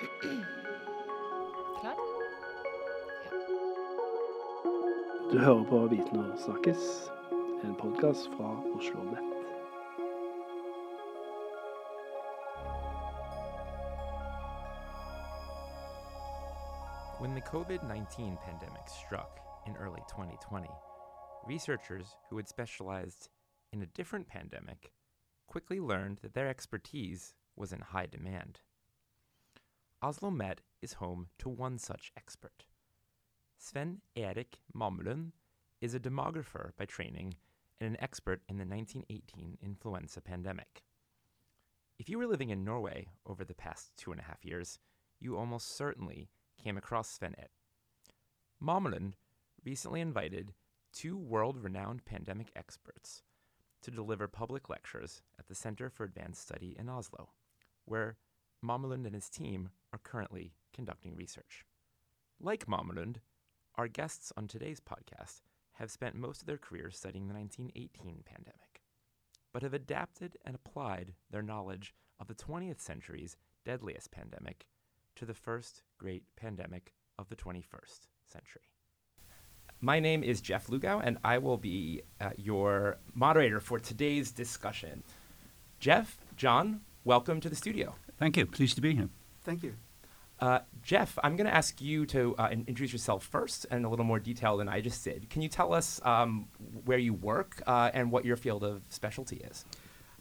Klar? Du hører på Viten og snakkes, en podkast fra OsloMet. When the COVID 19 pandemic struck in early 2020, researchers who had specialized in a different pandemic quickly learned that their expertise was in high demand. Oslo Met is home to one such expert. Sven Erik Mamelund is a demographer by training and an expert in the 1918 influenza pandemic. If you were living in Norway over the past two and a half years, you almost certainly came across Svenn-Erik Mamelund recently invited two world renowned pandemic experts to deliver public lectures at the Center for Advanced Study in Oslo, where Mamelund and his team are currently conducting research. Like Mamelund, our guests on today's podcast have spent most of their careers studying the 1918 pandemic, but have adapted and applied their knowledge of the 20th century's deadliest pandemic to the first great pandemic of the 21st century. My name is Jeff Lugau, and I will be uh, your moderator for today's discussion. Jeff, John, welcome to the studio. Thank you. Pleased to be here. Thank you. Uh, Jeff, I'm going to ask you to uh, introduce yourself first in a little more detail than I just did. Can you tell us um, where you work uh, and what your field of specialty is?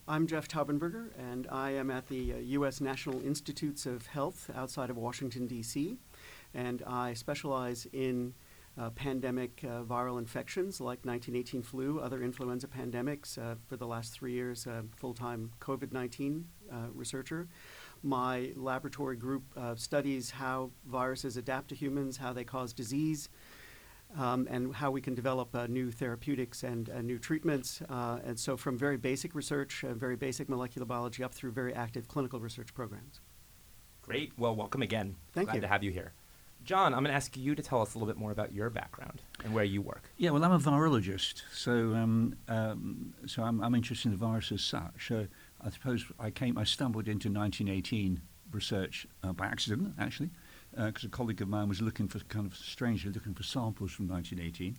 I'm Jeff Taubenberger, and I am at the uh, U.S. National Institutes of Health outside of Washington, D.C., and I specialize in uh, pandemic uh, viral infections like 1918 flu, other influenza pandemics. Uh, for the last three years, uh, full time COVID 19 uh, researcher. My laboratory group uh, studies how viruses adapt to humans, how they cause disease, um, and how we can develop uh, new therapeutics and uh, new treatments. Uh, and so, from very basic research, uh, very basic molecular biology, up through very active clinical research programs. Great. Well, welcome again. Thank Glad you. to have you here. John, I'm going to ask you to tell us a little bit more about your background and where you work. Yeah, well, I'm a virologist, so um, um, so I'm, I'm interested in the virus as such. Uh, I suppose I came, I stumbled into 1918 research uh, by accident, actually, because a colleague of mine was looking for kind of strangely looking for samples from 1918.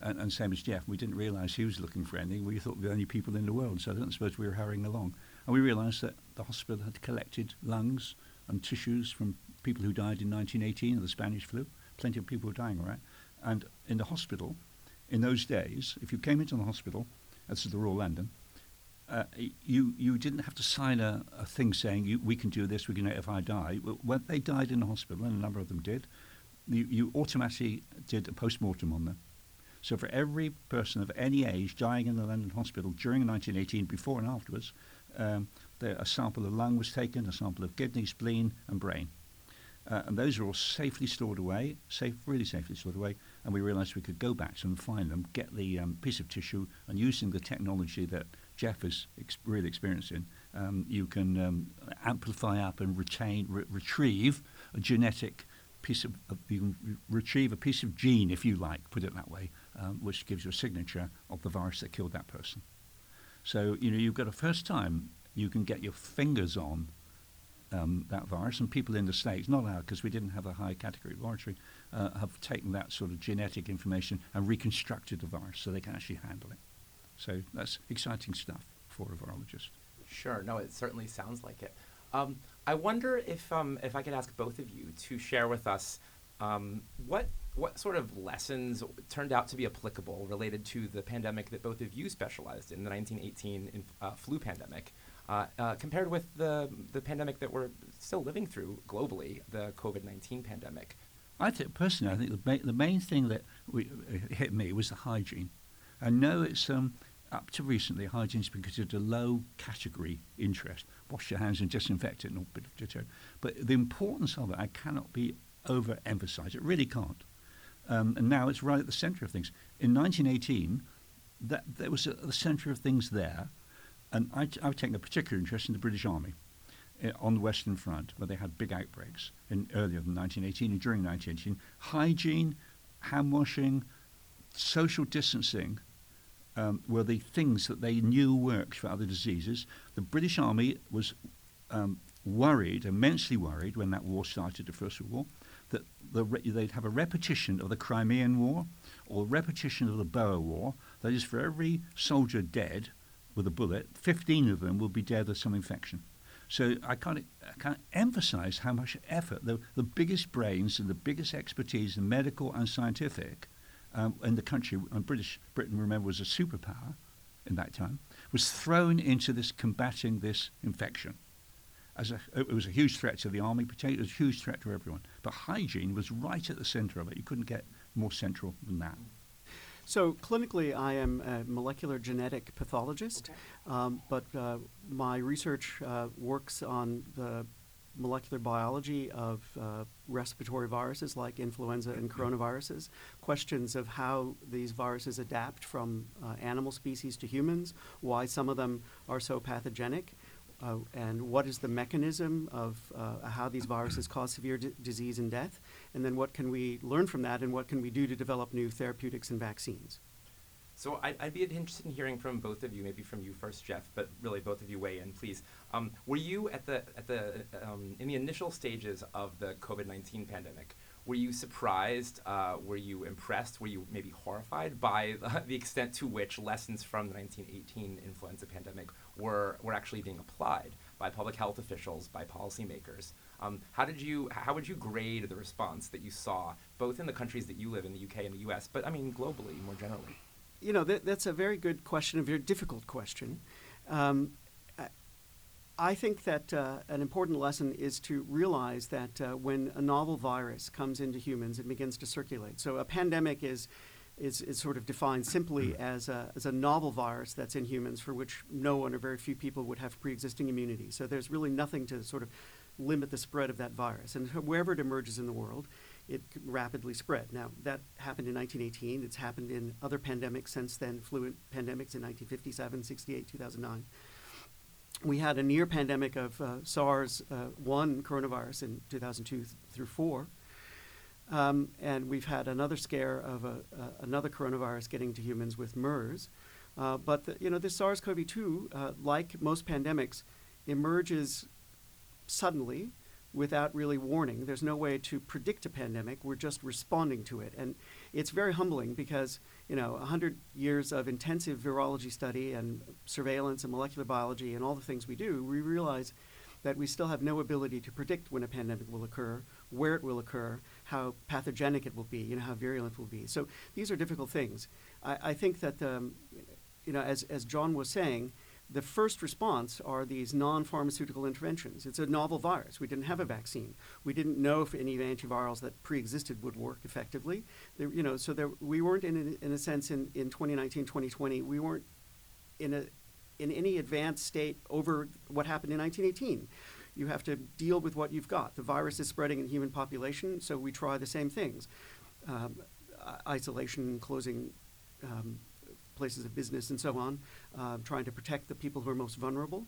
And, and same as Jeff, we didn't realise he was looking for anything. We thought we were the only people in the world, so I don't suppose we were hurrying along. And we realised that the hospital had collected lungs and tissues from people who died in 1918 of the Spanish flu. Plenty of people were dying, right? And in the hospital, in those days, if you came into the hospital, that's the Royal London, uh, you you didn't have to sign a, a thing saying you, we can do this, we can do it if I die. When they died in the hospital, and a number of them did, you, you automatically did a post mortem on them. So for every person of any age dying in the London hospital during 1918, before and afterwards, um, the, a sample of lung was taken, a sample of kidney, spleen, and brain. Uh, and those are all safely stored away, safe, really safely stored away. And we realised we could go back to them, find them, get the um, piece of tissue, and using the technology that Jeff is ex- really experienced in, um, you can um, amplify up and retain, re- retrieve a genetic piece of, of you can re- retrieve a piece of gene, if you like, put it that way, um, which gives you a signature of the virus that killed that person. So you know you've got a first time you can get your fingers on um, that virus, and people in the states, not our, because we didn't have a high category laboratory, uh, have taken that sort of genetic information and reconstructed the virus so they can actually handle it. So that's exciting stuff for a virologist. Sure. No, it certainly sounds like it. Um, I wonder if um, if I could ask both of you to share with us um, what what sort of lessons turned out to be applicable related to the pandemic that both of you specialized in, the 1918 inf- uh, flu pandemic, uh, uh, compared with the the pandemic that we're still living through globally, the COVID-19 pandemic. I think personally, I think the, the main thing that we, uh, hit me was the hygiene. I know it's um, up to recently hygiene's been considered a low category interest. Wash your hands and disinfect it and all bit of deterrent. But the importance of it, I cannot be overemphasized. It really can't. Um, and now it's right at the centre of things. In 1918, that there was at the centre of things there, and I, I've taken a particular interest in the British Army uh, on the Western Front, where they had big outbreaks in earlier than 1918 and during 1918. Hygiene, hand washing, social distancing um, were the things that they knew worked for other diseases. The British Army was um, worried, immensely worried, when that war started, the First World War, that the re- they'd have a repetition of the Crimean War or a repetition of the Boer War. That is, for every soldier dead with a bullet, 15 of them will be dead of some infection. So I can't, I can't emphasize how much effort the, the biggest brains and the biggest expertise in medical and scientific um, in the country, and British Britain, remember, was a superpower in that time, was thrown into this combating this infection. As a, it was a huge threat to the army, it was a huge threat to everyone. But hygiene was right at the center of it. You couldn't get more central than that. So clinically, I am a molecular genetic pathologist, okay. um, but uh, my research uh, works on the molecular biology of uh, respiratory viruses like influenza and coronaviruses, questions of how these viruses adapt from uh, animal species to humans, why some of them are so pathogenic, uh, and what is the mechanism of uh, how these viruses cause severe d- disease and death, and then what can we learn from that, and what can we do to develop new therapeutics and vaccines. So I'd, I'd, be interested in hearing from both of you, maybe from you first, Jeff, but really both of you weigh in, please. Um, were you at the at the um, in the initial stages of the COVID nineteen pandemic? Were you surprised? Uh, were you impressed? Were you maybe horrified by the extent to which lessons from the 1918 influenza pandemic were, were actually being applied by public health officials, by policymakers? Um, how did you? How would you grade the response that you saw, both in the countries that you live in, the UK and the US, but I mean globally more generally? You know, that, that's a very good question, a very difficult question. Um, I think that uh, an important lesson is to realize that uh, when a novel virus comes into humans, it begins to circulate. So a pandemic is is, is sort of defined simply mm. as a, as a novel virus that's in humans for which no one or very few people would have pre-existing immunity. So there's really nothing to sort of limit the spread of that virus. And wherever it emerges in the world, it rapidly spread. Now, that happened in 1918. It's happened in other pandemics since then, flu pandemics in 1957, 68, 2009 we had a near pandemic of uh, SARS uh, 1 coronavirus in 2002 th- through 4. Um, and we've had another scare of a, uh, another coronavirus getting to humans with MERS. Uh, but the, you know, this SARS-CoV-2, uh, like most pandemics, emerges suddenly without really warning. There's no way to predict a pandemic. We're just responding to it, and it's very humbling because you know, 100 years of intensive virology study and surveillance and molecular biology and all the things we do, we realize that we still have no ability to predict when a pandemic will occur, where it will occur, how pathogenic it will be, you know, how virulent it will be. So these are difficult things. I, I think that, um, you know, as, as John was saying, the first response are these non-pharmaceutical interventions. It's a novel virus. We didn't have a vaccine. We didn't know if any antivirals that pre-existed would work effectively. There, you know, so there, we weren't in a, in a sense in, in 2019, 2020. We weren't in a in any advanced state over what happened in 1918. You have to deal with what you've got. The virus is spreading in human population, so we try the same things: um, isolation, closing. Um, places of business and so on, uh, trying to protect the people who are most vulnerable.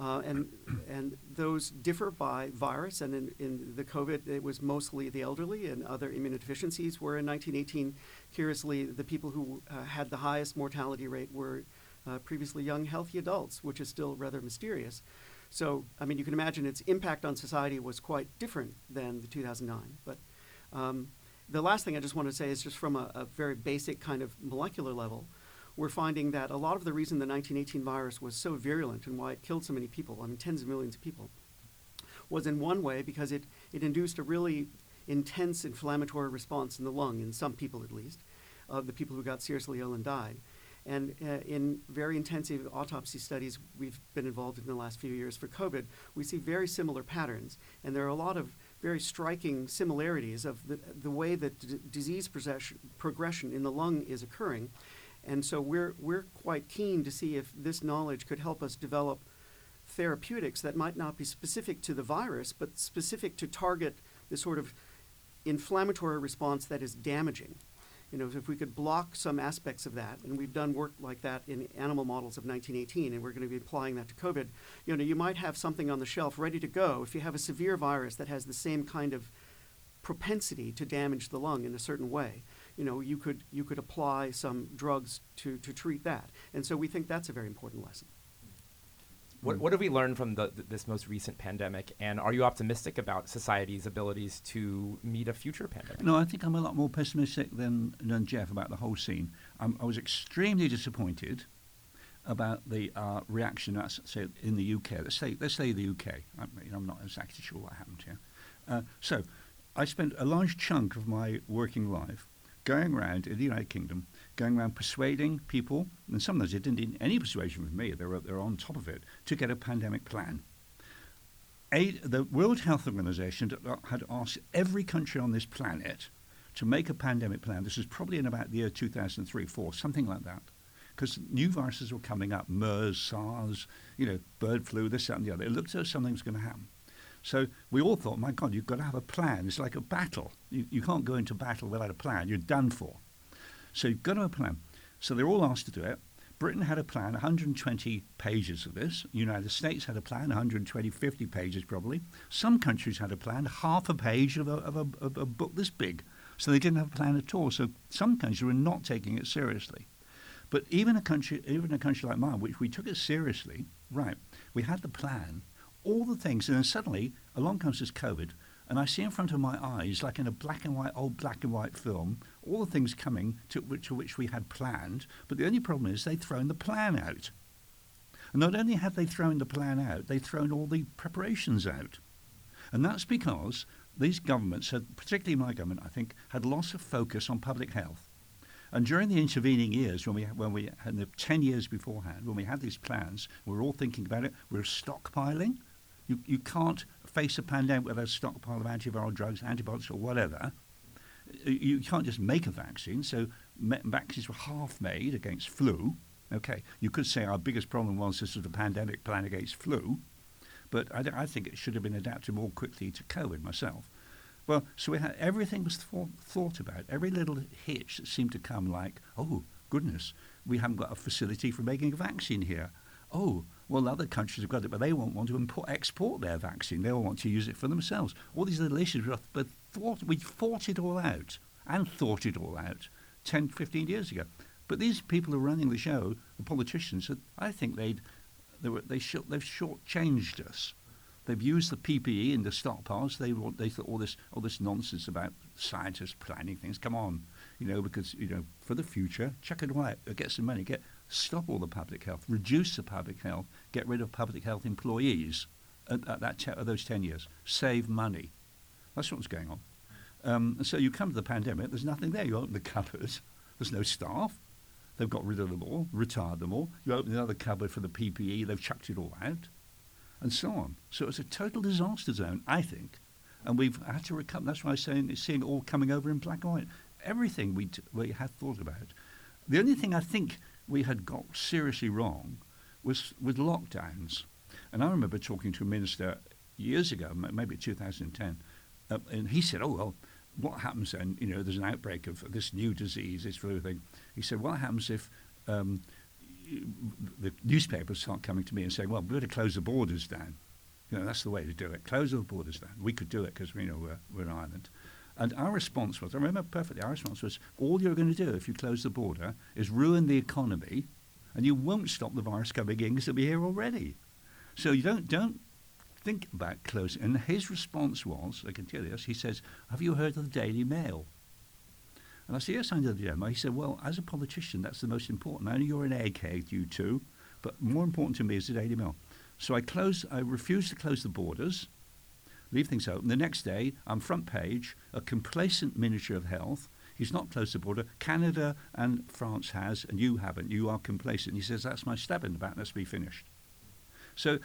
Uh, and and those differ by virus. And in, in the COVID, it was mostly the elderly and other immunodeficiencies. Where in 1918, curiously, the people who uh, had the highest mortality rate were uh, previously young, healthy adults, which is still rather mysterious. So, I mean, you can imagine its impact on society was quite different than the 2009. But um, the last thing I just want to say is just from a, a very basic kind of molecular level we're finding that a lot of the reason the 1918 virus was so virulent and why it killed so many people, I mean, tens of millions of people, was in one way because it, it induced a really intense inflammatory response in the lung, in some people at least, of the people who got seriously ill and died. And uh, in very intensive autopsy studies we've been involved in the last few years for COVID, we see very similar patterns. And there are a lot of very striking similarities of the, the way that d- disease progression in the lung is occurring and so we're, we're quite keen to see if this knowledge could help us develop therapeutics that might not be specific to the virus, but specific to target the sort of inflammatory response that is damaging. You know, if we could block some aspects of that, and we've done work like that in animal models of 1918, and we're going to be applying that to COVID, you know, you might have something on the shelf ready to go if you have a severe virus that has the same kind of propensity to damage the lung in a certain way you know, you could, you could apply some drugs to, to treat that. And so we think that's a very important lesson. What, what have we learned from the, th- this most recent pandemic, and are you optimistic about society's abilities to meet a future pandemic? No, I think I'm a lot more pessimistic than, than Jeff about the whole scene. I'm, I was extremely disappointed about the uh, reaction, let's say, in the UK. Let's say, let's say the UK. I mean, I'm not exactly sure what happened here. Uh, so, I spent a large chunk of my working life going around in the United Kingdom, going around persuading people, and sometimes they didn't need any persuasion with me, they were, they were on top of it, to get a pandemic plan. The World Health Organization had asked every country on this planet to make a pandemic plan. This was probably in about the year 2003 4, something like that. Because new viruses were coming up MERS, SARS, you know, bird flu, this, that, and the other. It looked as though something was going to happen. So we all thought, my God, you've got to have a plan. It's like a battle. You, you can't go into battle without a plan. You're done for. So you've got to have a plan. So they're all asked to do it. Britain had a plan, 120 pages of this. United States had a plan, 120, 50 pages probably. Some countries had a plan, half a page of a, of a, of a book this big. So they didn't have a plan at all. So some countries were not taking it seriously. But even a country, even a country like mine, which we took it seriously, right? We had the plan, all the things, and then suddenly along comes this COVID, and I see in front of my eyes, like in a black and white, old black and white film, all the things coming to which, to which we had planned. But the only problem is they'd thrown the plan out. And not only have they thrown the plan out, they've thrown all the preparations out. And that's because these governments had, particularly my government, I think, had lost of focus on public health. And during the intervening years, when we when we had the ten years beforehand, when we had these plans, we were all thinking about it. We were stockpiling. You you can't face a pandemic without a stockpile of antiviral drugs, antibiotics, or whatever. You can't just make a vaccine. So me- vaccines were half made against flu. Okay, you could say our biggest problem was this was a pandemic plan against flu, but I, I think it should have been adapted more quickly to COVID myself. Well, so we had everything was thought, thought about. Every little hitch that seemed to come, like, oh goodness, we haven't got a facility for making a vaccine here. Oh, well, other countries have got it, but they won't want to import, export their vaccine. They'll want to use it for themselves. All these little issues, but thought, we thought it all out and thought it all out 10, 15 years ago. But these people who are running the show, the politicians, I think they'd, they were, they short, they've shortchanged us. They've used the PPE in the stockpiles. They want, they thought all this all this nonsense about scientists planning things. Come on, you know, because you know for the future, chuck it away, get some money, get stop all the public health, reduce the public health, get rid of public health employees at, at that te- those ten years, save money. That's what's going on. Um, so you come to the pandemic. There's nothing there. You open the cupboards. There's no staff. They've got rid of them all, retired them all. You open another cupboard for the PPE. They've chucked it all out and so on. So it's a total disaster zone, I think. And we've had to recover. That's why I'm saying it's seeing it all coming over in black and white. Everything we, t- we had thought about. The only thing I think we had got seriously wrong was with lockdowns. And I remember talking to a minister years ago, maybe 2010, uh, and he said, "Oh well, what happens then? You know, there's an outbreak of this new disease, this flu thing." He said, "What happens if?" Um, the newspapers start coming to me and saying, "Well, we better close the borders down." You know, that's the way to do it. Close the borders down. We could do it because you know we're, we're. And our response was, I remember perfectly. Our response was, all you're going to do if you close the border is ruin the economy, and you won't stop the virus coming in because it'll be here already. So you don't don't think about closing. And his response was, I can tell you this. He says, "Have you heard of the Daily Mail?" And I said, yes, I know the Daily Mail. He said, well, as a politician, that's the most important. I know you're an egghead, you two, but more important to me is the Daily Mail. So I close, I refuse to close the borders, leave things open. The next day, I'm front page, a complacent Minister of Health. He's not closed the border. Canada and France has, and you haven't. You are complacent. He says, that's my stab in the back. Let's be finished. So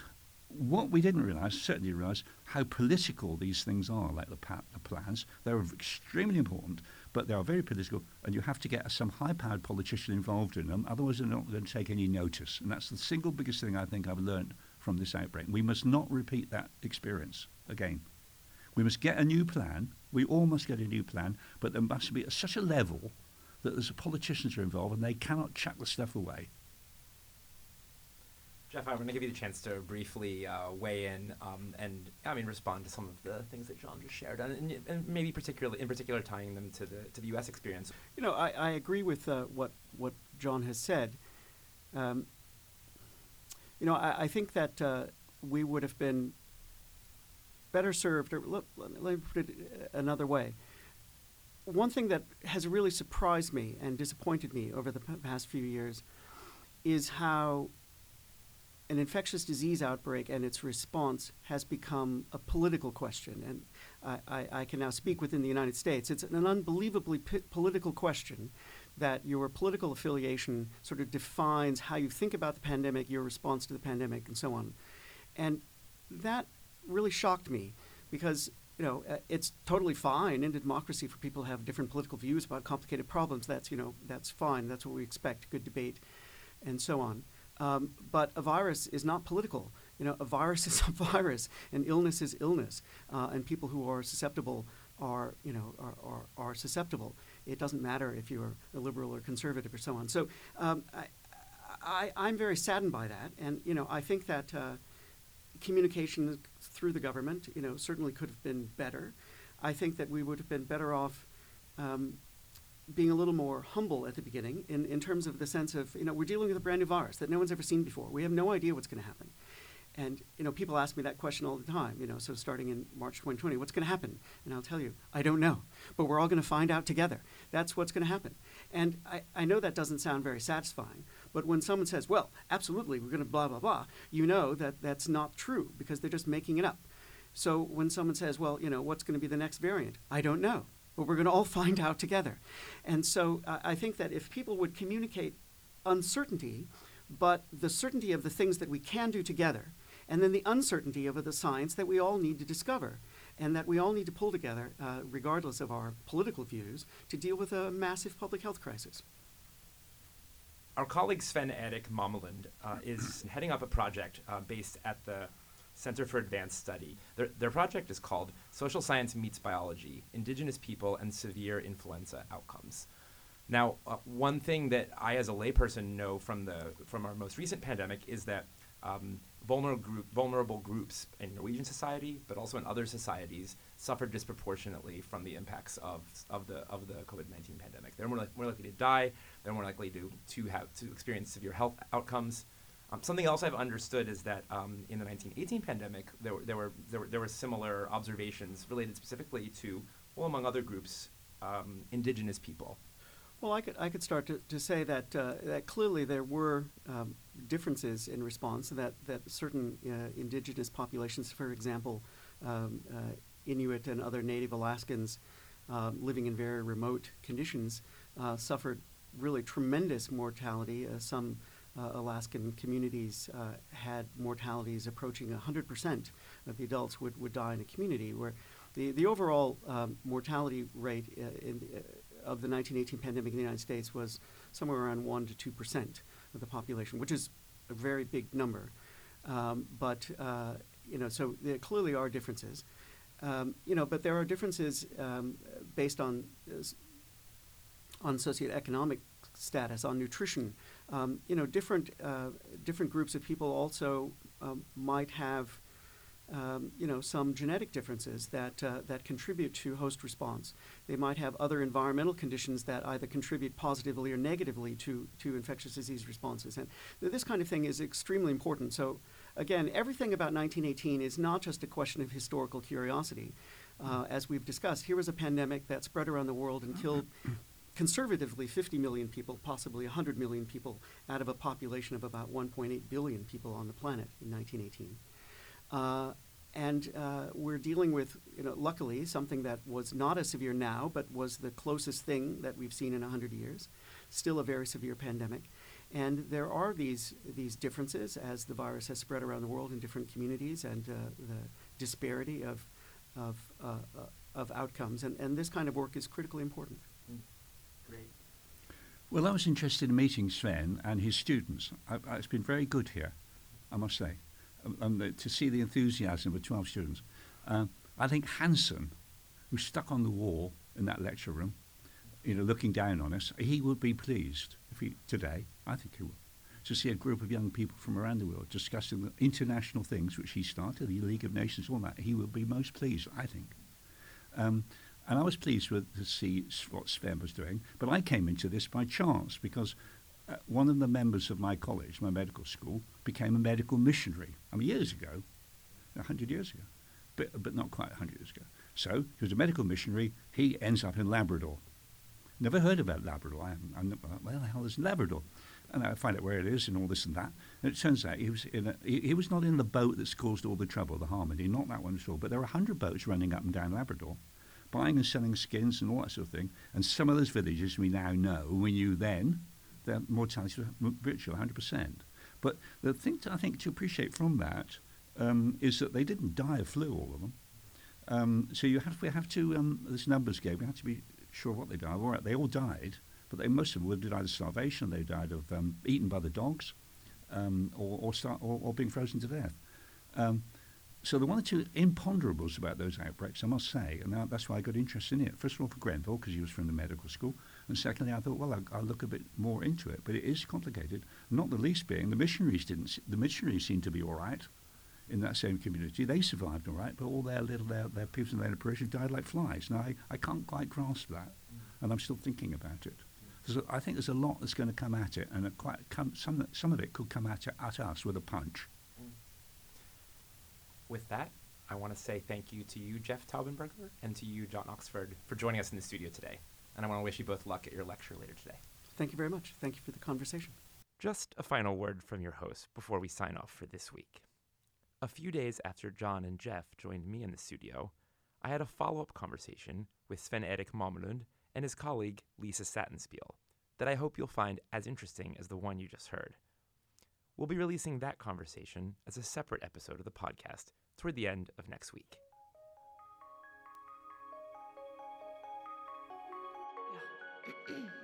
what we didn't realise, certainly realise, how political these things are, like the, pa- the plans. They're extremely important, but they are very political, and you have to get some high-powered politician involved in them, otherwise they're not going to take any notice. And that's the single biggest thing I think I've learned from this outbreak. We must not repeat that experience again. We must get a new plan. We all must get a new plan, but there must be at such a level that the politicians are involved and they cannot chuck the stuff away. Jeff, I'm going to give you the chance to briefly uh, weigh in um, and, I mean, respond to some of the things that John just shared, and, and, maybe particularly, in particular, tying them to the to the U.S. experience. You know, I, I agree with uh, what what John has said. Um, you know, I, I think that uh, we would have been better served, or let, let me put it another way. One thing that has really surprised me and disappointed me over the p- past few years is how an infectious disease outbreak and its response has become a political question. And I, I, I can now speak within the United States. It's an unbelievably p- political question that your political affiliation sort of defines how you think about the pandemic, your response to the pandemic, and so on. And that really shocked me because you know uh, it's totally fine in a democracy for people to have different political views about complicated problems. That's you know that's fine. That's what we expect. Good debate, and so on. Um, but a virus is not political. You know, a virus is a virus, and illness is illness, uh, and people who are susceptible are you know are, are, are, susceptible. It doesn't matter if you're a liberal or conservative or so on. So um, I, I, am very saddened by that, and you know I think that uh, communication through the government you know certainly could have been better. I think that we would have been better off. Um, being a little more humble at the beginning in, in terms of the sense of, you know, we're dealing with a brand new virus that no one's ever seen before. We have no idea what's going to happen. And, you know, people ask me that question all the time, you know, so starting in March 2020, what's going to happen? And I'll tell you, I don't know. But we're all going to find out together. That's what's going to happen. And I, I know that doesn't sound very satisfying, but when someone says, well, absolutely, we're going to blah, blah, blah, you know that that's not true because they're just making it up. So when someone says, well, you know, what's going to be the next variant? I don't know but we're going to all find out together. And so uh, I think that if people would communicate uncertainty, but the certainty of the things that we can do together, and then the uncertainty of the science that we all need to discover, and that we all need to pull together, uh, regardless of our political views, to deal with a massive public health crisis. Our colleague Svenn-Erik Mamelund uh, is heading up a project uh, based at the Center for Advanced Study. Their, their project is called Social Science Meets Biology Indigenous People and Severe Influenza Outcomes. Now, uh, one thing that I, as a layperson, know from, the, from our most recent pandemic is that um, vulnerable, group, vulnerable groups in Norwegian society, but also in other societies, suffer disproportionately from the impacts of, of the, of the COVID 19 pandemic. They're more, li- more likely to die, they're more likely to, to, have, to experience severe health outcomes. Um, something else I've understood is that um, in the 1918 pandemic, there, there, were, there, were, there were similar observations related specifically to, well, among other groups, um, indigenous people. Well, I could, I could start to, to say that, uh, that clearly there were um, differences in response, that, that certain uh, indigenous populations, for example, um, uh, Inuit and other native Alaskans um, living in very remote conditions, uh, suffered really tremendous mortality. Uh, some uh, Alaskan communities had mortalities approaching 100% of the adults would, would die in a community, where the, the overall um, mortality rate in, of the 1918 pandemic in the United States was somewhere around 1 to 2% of the population, which is a very big number. Um, but, uh, you know, so there clearly are differences. Um, you know, but there are differences um, based on, on socioeconomic status, on nutrition, um, you know, different uh, different groups of people also um, might have, um, you know, some genetic differences that uh, that contribute to host response. They might have other environmental conditions that either contribute positively or negatively to to infectious disease responses, and this kind of thing is extremely important. So. Again, everything about 1918 is not just a question of historical curiosity. Uh, as we've discussed, here was a pandemic that spread around the world and killed conservatively 50 million people, possibly 100 million people, out of a population of about 1.8 billion people on the planet in 1918. Uh, and uh, we're dealing with, you know, luckily, something that was not as severe now, but was the closest thing that we've seen in 100 years. Still a very severe pandemic. And there are these, these differences as the virus has spread around the world in different communities and uh, the disparity of, of, uh, uh, of outcomes. And, and this kind of work is critically important. Great. Well, I was interested in meeting Svenn and his students. I, I, it's been very good here, I must say, um, um, to see the enthusiasm of 12 students. Uh, I think Nansen, who's stuck on the wall in that lecture room, you know, looking down on us, he would be pleased if he, today, I think he would, to see a group of young people from around the world discussing the international things which he started, the League of Nations, all that. He would be most pleased, I think. Um, and I was pleased with to see what Svenn was doing. But I came into this by chance because uh, one of the members of my college, my medical school, became a medical missionary. I mean, years ago, 100 years ago, but, but not quite 100 years ago. So he was a medical missionary. He ends up in Labrador. Never heard about Labrador. I'm, I'm, where the hell is Labrador? And I find out where it is and all this and that. And it turns out he was in a, he, he was not in the boat that's caused all the trouble, the Harmony, not that one at all. But there are hundred boats running up and down Labrador, buying and selling skins and all that sort of thing. And some of those villages we now know, we knew then, their mortality was virtual 100%. But the thing to, I think to appreciate from that um, is that they didn't die of flu, all of them. Um, so you have we have to um, this numbers game. We have to be sure what they died. Right, they all died, but they most of them would have died of starvation. They died of um, eaten by the dogs, um, or or, start, or, or being frozen to death. Um, so the one or two imponderables about those outbreaks, I must say, and that's why I got interested in it. First of all, for Grenfell, because he was from the medical school, and secondly, I thought, well, I'll, I'll, look a bit more into it. But it is complicated. Not the least being the missionaries didn't. The missionaries seemed to be all right in that same community. They survived all right, but all their little their, their people in their parish died like flies. Now I, I can't quite grasp that, and I'm still thinking about it. So I think there's a lot that's going to come at it, and quite some some of it could come at, it, at us with a punch. Mm. With that, I want to say thank you to you, Jeff Taubenberger, and to you, John Oxford, for joining us in the studio today. And I want to wish you both luck at your lecture later today. Thank you very much. Thank you for the conversation. Just a final word from your host before we sign off for this week. A few days after John and Jeff joined me in the studio, I had a follow up conversation with Svenn-Erik Mamelund and his colleague Lisa Sattenspiel that I hope you'll find as interesting as the one you just heard. We'll be releasing that conversation as a separate episode of the podcast toward the end of next week. Mm-hmm.